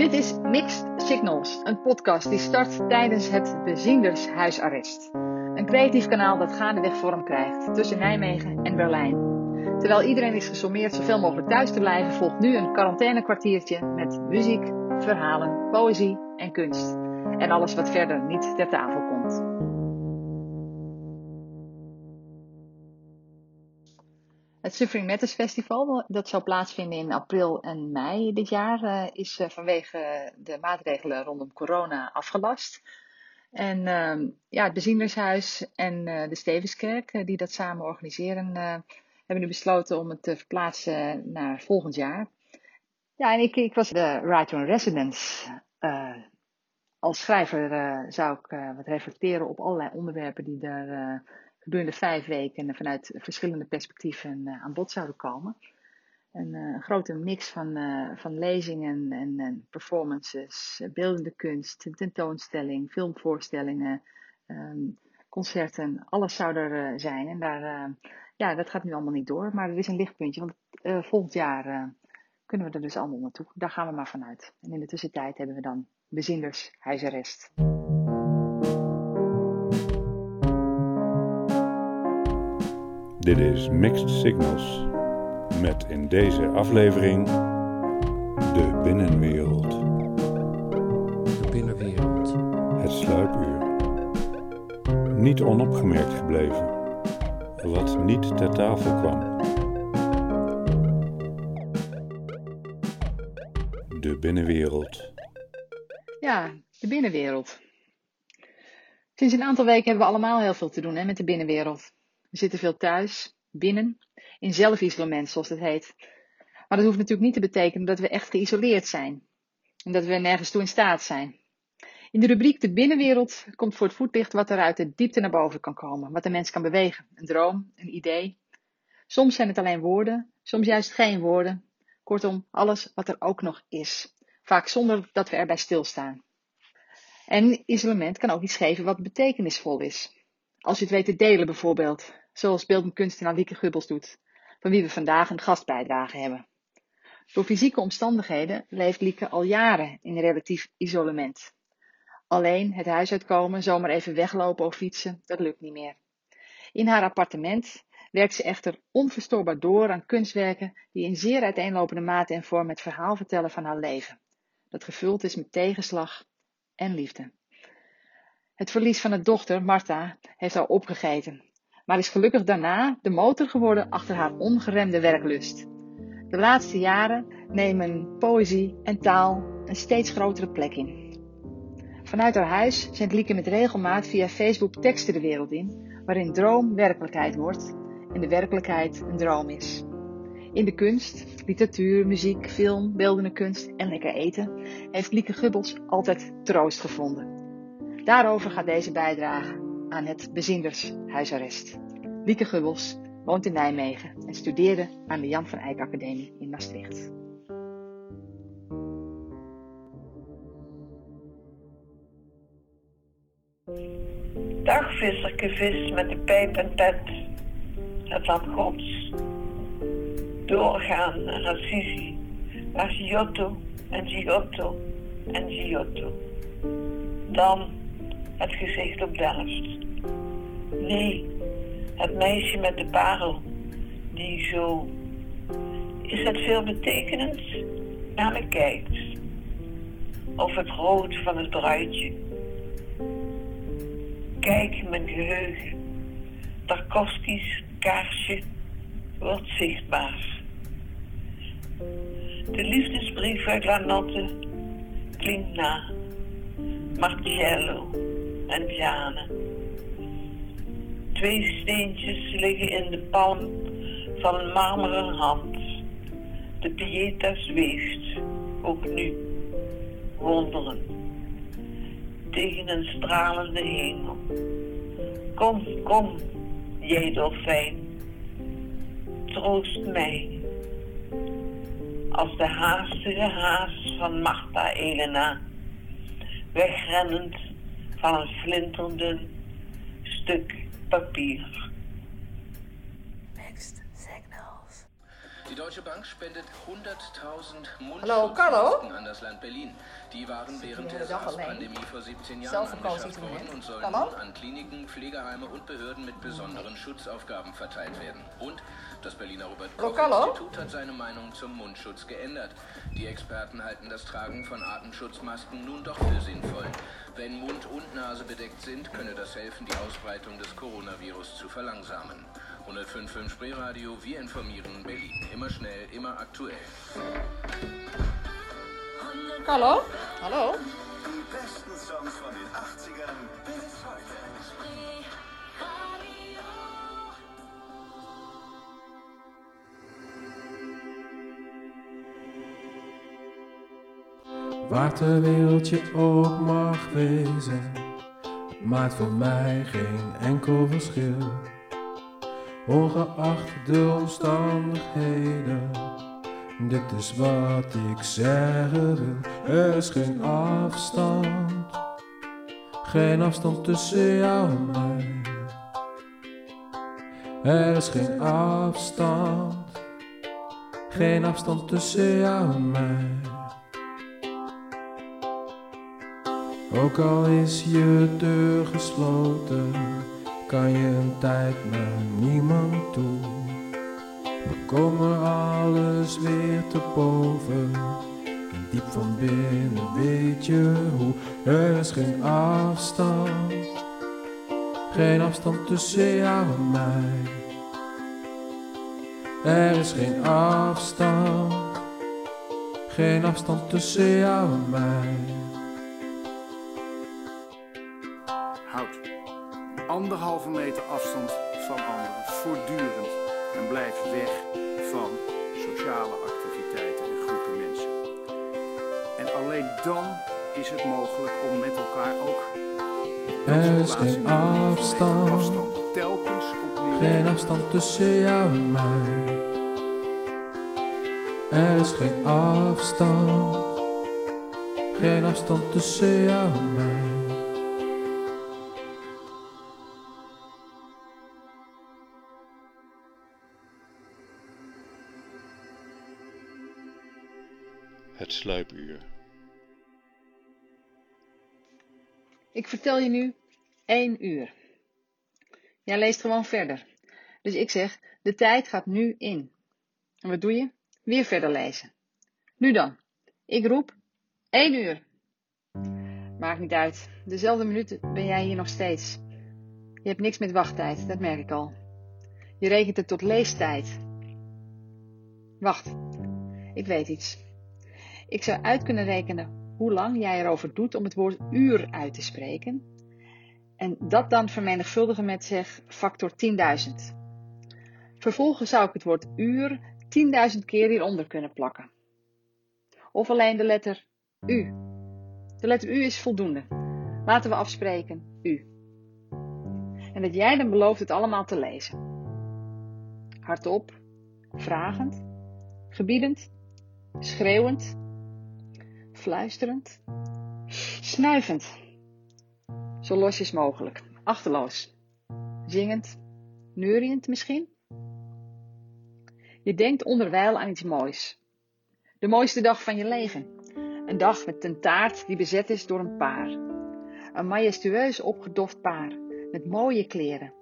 Dit is Mixed Signals, een podcast die start tijdens het Bezindershuisarrest. Een creatief kanaal dat gaandeweg vorm krijgt tussen Nijmegen en Berlijn. Terwijl iedereen is gesommeerd zoveel mogelijk thuis te blijven, volgt nu een quarantainekwartiertje met muziek, verhalen, poëzie en kunst. En alles wat verder niet ter tafel komt. Het Suffering Matters Festival, dat zal plaatsvinden in april en mei dit jaar, eh, is eh, vanwege de maatregelen rondom corona afgelast. En ehm, ja, het Beziendershuis en eh, de Stevenskerk, die dat samen organiseren, hebben nu besloten om het te verplaatsen naar volgend jaar. Ja, en ik, ik was de writer in residence. als schrijver zou ik wat reflecteren op allerlei onderwerpen die daar gedurende vijf weken vanuit verschillende perspectieven eh, aan bod zouden komen. Een, eh, een grote mix van, uh, van lezingen en, performances, beeldende kunst, tentoonstelling, filmvoorstellingen, um, concerten, alles zou er zijn. En daar, ja, dat gaat nu allemaal niet door, maar er is een lichtpuntje, want volgend jaar kunnen we er dus allemaal naartoe. Daar gaan we maar vanuit. En in de tussentijd hebben we dan bezinders huisarrest. Dit is Mixed Signals met in deze aflevering de binnenwereld. De binnenwereld. Het sluipuur. Niet onopgemerkt gebleven. Wat niet ter tafel kwam. De binnenwereld. Ja, de binnenwereld. Sinds een aantal weken hebben we allemaal heel veel te doen hè, met de binnenwereld. We zitten veel thuis, binnen, in zelfisolement zoals het heet. Maar dat hoeft natuurlijk niet te betekenen dat we echt geïsoleerd zijn. En dat we nergens toe in staat zijn. In de rubriek De binnenwereld komt voor het voetlicht wat er uit de diepte naar boven kan komen. Wat de mens kan bewegen. Een droom, een idee. Soms zijn het alleen woorden, soms juist geen woorden. Kortom, alles wat er ook nog is. Vaak zonder dat we erbij stilstaan. En isolement kan ook iets geven wat betekenisvol is. Als je het weet te delen bijvoorbeeld, zoals beeldend kunstenaar Lieke Gubbels doet, van wie we vandaag een gastbijdrage hebben. Door fysieke omstandigheden leeft Lieke al jaren in relatief isolement. Alleen het huis uitkomen, zomaar even weglopen of fietsen, dat lukt niet meer. In haar appartement werkt ze echter onverstoorbaar door aan kunstwerken die in zeer uiteenlopende mate en vorm het verhaal vertellen van haar leven, dat gevuld is met tegenslag en liefde. Het verlies van haar dochter, Martha, heeft haar opgegeten maar is gelukkig daarna de motor geworden achter haar ongeremde werklust. De laatste jaren nemen poëzie en taal een steeds grotere plek in. Vanuit haar huis zendt Lieke met regelmaat via Facebook teksten de wereld in, waarin droom werkelijkheid wordt en de werkelijkheid een droom is. In de kunst, literatuur, muziek, film, beeldende kunst en lekker eten heeft Lieke Gubbels altijd troost gevonden. Daarover gaat deze bijdrage aan het bezindershuisarrest. Lieke Gubbels woont in Nijmegen en studeerde aan de Jan van Eyck Academie in Maastricht. Dag visserke vis met de pijp en pet, het land gods. Doorgaan naar Assisi, naar Giotto en Giotto en Giotto. Dan het gezicht op Delft. Nee, het meisje met de parel, die zo, is het veelbetekenend, naar me kijkt. Of het rood van het bruidje. Kijk mijn geheugen, Tarkovski's kaarsje wordt zichtbaar. De liefdesbrief uit Lanotte klinkt na. Marcello en Jane. Twee steentjes liggen in de palm van een marmeren hand. De pieta zweeft, ook nu, wonderen, tegen een stralende hemel. Kom, kom, jij dolfijn, troost mij. Als de haastige haas van Martha Elena, wegrennend van een flinterdun stuk papier. Die Deutsche Bank spendet 100.000 Hallo, Carlo? Mundschutzmasken an das Land Berlin. Die waren während de der. SARS-Pandemie vor 17 Jahren angeschafft worden und sollen nun an Kliniken, Pflegeheime und Behörden mit besonderen Schutzaufgaben verteilt werden. Und das Berliner? Robert-Koch-Institut hat seine Meinung zum Mundschutz geändert. Die Experten halten das Tragen von Atemschutzmasken nun doch für sinnvoll. Wenn Mund und Nase bedeckt sind, könne das helfen, die Ausbreitung des Coronavirus zu verlangsamen. 105.5 Spreeradio, wir informieren Berlin. Immer schnell, immer aktuell. Carlo? Hallo? Die besten Songs von den 80ern bis heute. Waar ter wereld je ook mag wezen, maakt voor mij geen enkel verschil. Ongeacht de omstandigheden, dit is wat ik zeggen wil. Er is geen afstand, geen afstand tussen jou en mij. Er is geen afstand, geen afstand tussen jou en mij. Ook al is je deur gesloten, kan je een tijd naar niemand toe. We komen alles weer te boven. En diep van binnen weet je hoe. Er is geen afstand, geen afstand tussen jou en mij. Er is geen afstand, geen afstand tussen jou en mij. Houd anderhalve meter afstand van anderen voortdurend en blijf weg van sociale activiteiten en groepen mensen. En alleen dan is het mogelijk om met elkaar ook Er geen afstand, afstand telkens opnieuw geen afstand tussen jou en mij. Er is geen afstand, geen afstand tussen jou en mij. Sluipuur. Ik vertel je nu één uur. Jij leest gewoon verder. Dus ik zeg, de tijd gaat nu in. En wat doe je? Weer verder lezen. Nu dan. Ik roep één uur. Maakt niet uit. Dezelfde minuten ben jij hier nog steeds. Je hebt niks met wachttijd, dat merk ik al. Je rekent het tot leestijd. Wacht, ik weet iets. Ik zou uit kunnen rekenen hoe lang jij erover doet om het woord uur uit te spreken. En dat dan vermenigvuldigen met zeg factor 10.000. Vervolgens zou ik het woord uur 10.000 keer hieronder kunnen plakken. Of alleen de letter U. De letter U is voldoende. Laten we afspreken U. En dat jij dan belooft het allemaal te lezen. Hardop, vragend, gebiedend, schreeuwend, fluisterend, snuivend. Zo losjes mogelijk, achterloos, zingend, neuriënd misschien. Je denkt onderwijl aan iets moois. De mooiste dag van je leven. Een dag met een taart die bezet is door een paar. Een majestueus opgedoft paar met mooie kleren.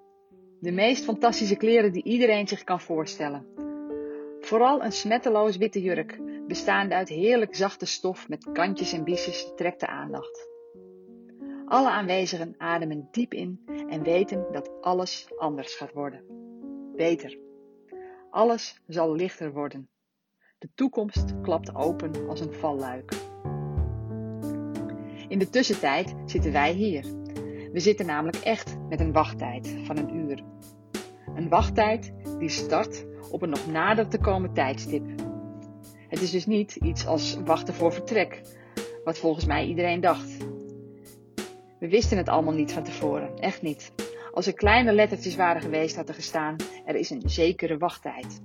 De meest fantastische kleren die iedereen zich kan voorstellen. Vooral een smetteloos witte jurk, bestaande uit heerlijk zachte stof met kantjes en biesjes, trekt de aandacht. Alle aanwezigen ademen diep in en weten dat alles anders gaat worden. Beter. Alles zal lichter worden. De toekomst klapt open als een valluik. In de tussentijd zitten wij hier. We zitten namelijk echt met een wachttijd van een uur. Een wachttijd die start op een nog nader te komen tijdstip. Het is dus niet iets als wachten voor vertrek, wat volgens mij iedereen dacht. We wisten het allemaal niet van tevoren, echt niet. Als er kleine lettertjes waren geweest, had er gestaan: er is een zekere wachttijd.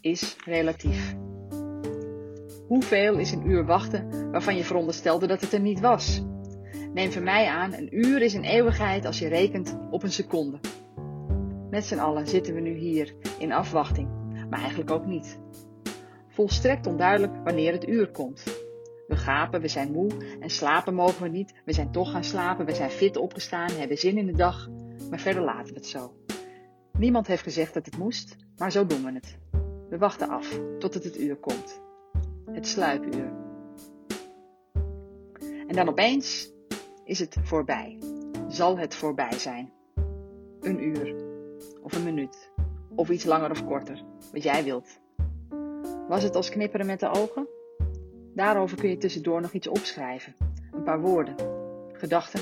Is relatief. Hoeveel is een uur wachten waarvan je veronderstelde dat het er niet was? Neem van mij aan, een uur is een eeuwigheid als je rekent op een seconde. Met z'n allen zitten we nu hier in afwachting, maar eigenlijk ook niet. Volstrekt onduidelijk wanneer het uur komt. We gapen, we zijn moe en slapen mogen we niet. We zijn toch gaan slapen, we zijn fit opgestaan, hebben zin in de dag, maar verder laten we het zo. Niemand heeft gezegd dat het moest, maar zo doen we het. We wachten af tot het het uur komt. Het sluipuur. En dan opeens is het voorbij. Zal het voorbij zijn. Een uur. Of een minuut. Of iets langer of korter. Wat jij wilt. Was het als knipperen met de ogen? Daarover kun je tussendoor nog iets opschrijven. Een paar woorden. Gedachten.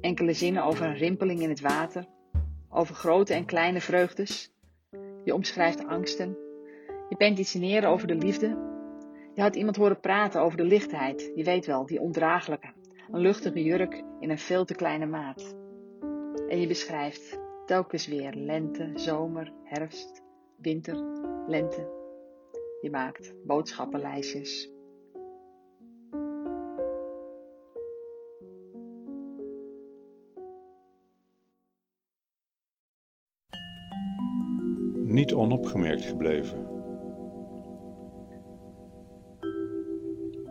Enkele zinnen over een rimpeling in het water. Over grote en kleine vreugdes. Je omschrijft angsten. Je pentichineren over de liefde. Je had iemand horen praten over de lichtheid. Je weet wel, die ondraaglijke. Een luchtige jurk in een veel te kleine maat. En je beschrijft telkens weer lente, zomer, herfst, winter, lente. Je maakt boodschappenlijstjes. Niet onopgemerkt gebleven.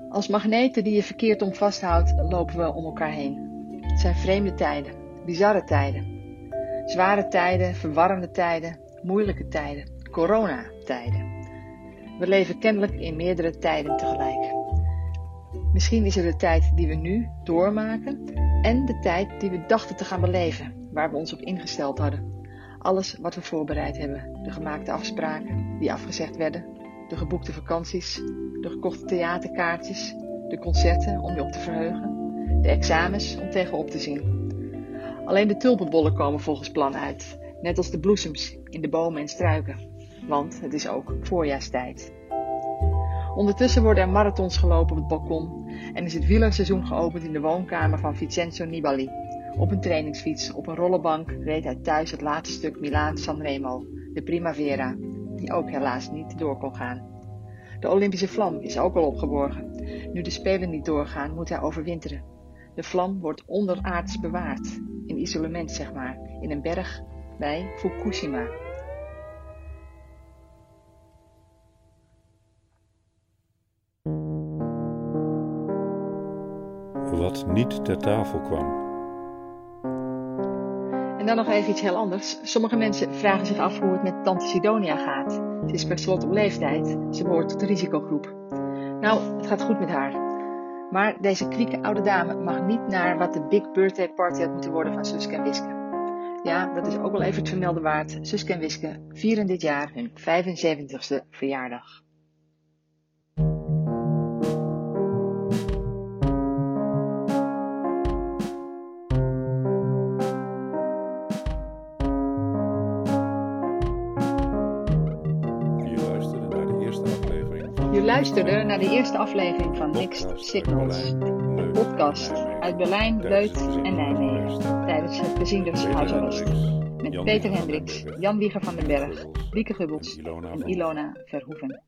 Als magneten die je verkeerd om vasthoudt, lopen we om elkaar heen. Het zijn vreemde tijden, bizarre tijden. Zware tijden, verwarrende tijden, moeilijke tijden, coronatijden. We leven kennelijk in meerdere tijden tegelijk. Misschien is er de tijd die we nu doormaken en de tijd die we dachten te gaan beleven, waar we ons op ingesteld hadden. Alles wat we voorbereid hebben, de gemaakte afspraken die afgezegd werden, de geboekte vakanties, de gekochte theaterkaartjes, de concerten om je op te verheugen, de examens om tegenop te zien. Alleen de tulpenbollen komen volgens plan uit, net als de bloesems in de bomen en struiken, want het is ook voorjaarstijd. Ondertussen worden er marathons gelopen op het balkon en is het wielerseizoen geopend in de woonkamer van Vincenzo Nibali. Op een trainingsfiets, op een rollenbank, reed hij thuis het laatste stuk Milaan-San Remo, de Primavera, die ook helaas niet door kon gaan. De Olympische vlam is ook al opgeborgen. Nu de Spelen niet doorgaan, moet hij overwinteren. De vlam wordt onderaards bewaard, in isolement zeg maar, in een berg bij Fukushima. Wat niet ter tafel kwam. En dan nog even iets heel anders. Sommige mensen vragen zich af hoe het met tante Sidonia gaat. Ze is per slot op leeftijd. Ze behoort tot de risicogroep. Nou, het gaat goed met haar. Maar deze kwieke oude dame mag niet naar wat de big birthday party had moeten worden van Suske en Wiske. Ja, dat is ook wel even het vermelden waard. Suske en Wiske vieren dit jaar hun 75ste verjaardag. Je luisterde naar de eerste aflevering van Mixed Signals. Leuven, podcast uit Berlijn, Leut en Nijmegen. Tijdens het bezienders huisarrest. Met Peter Hendricks, Jan Wieger van den Berg, Wieke Gubbels en Ilona Verhoeven.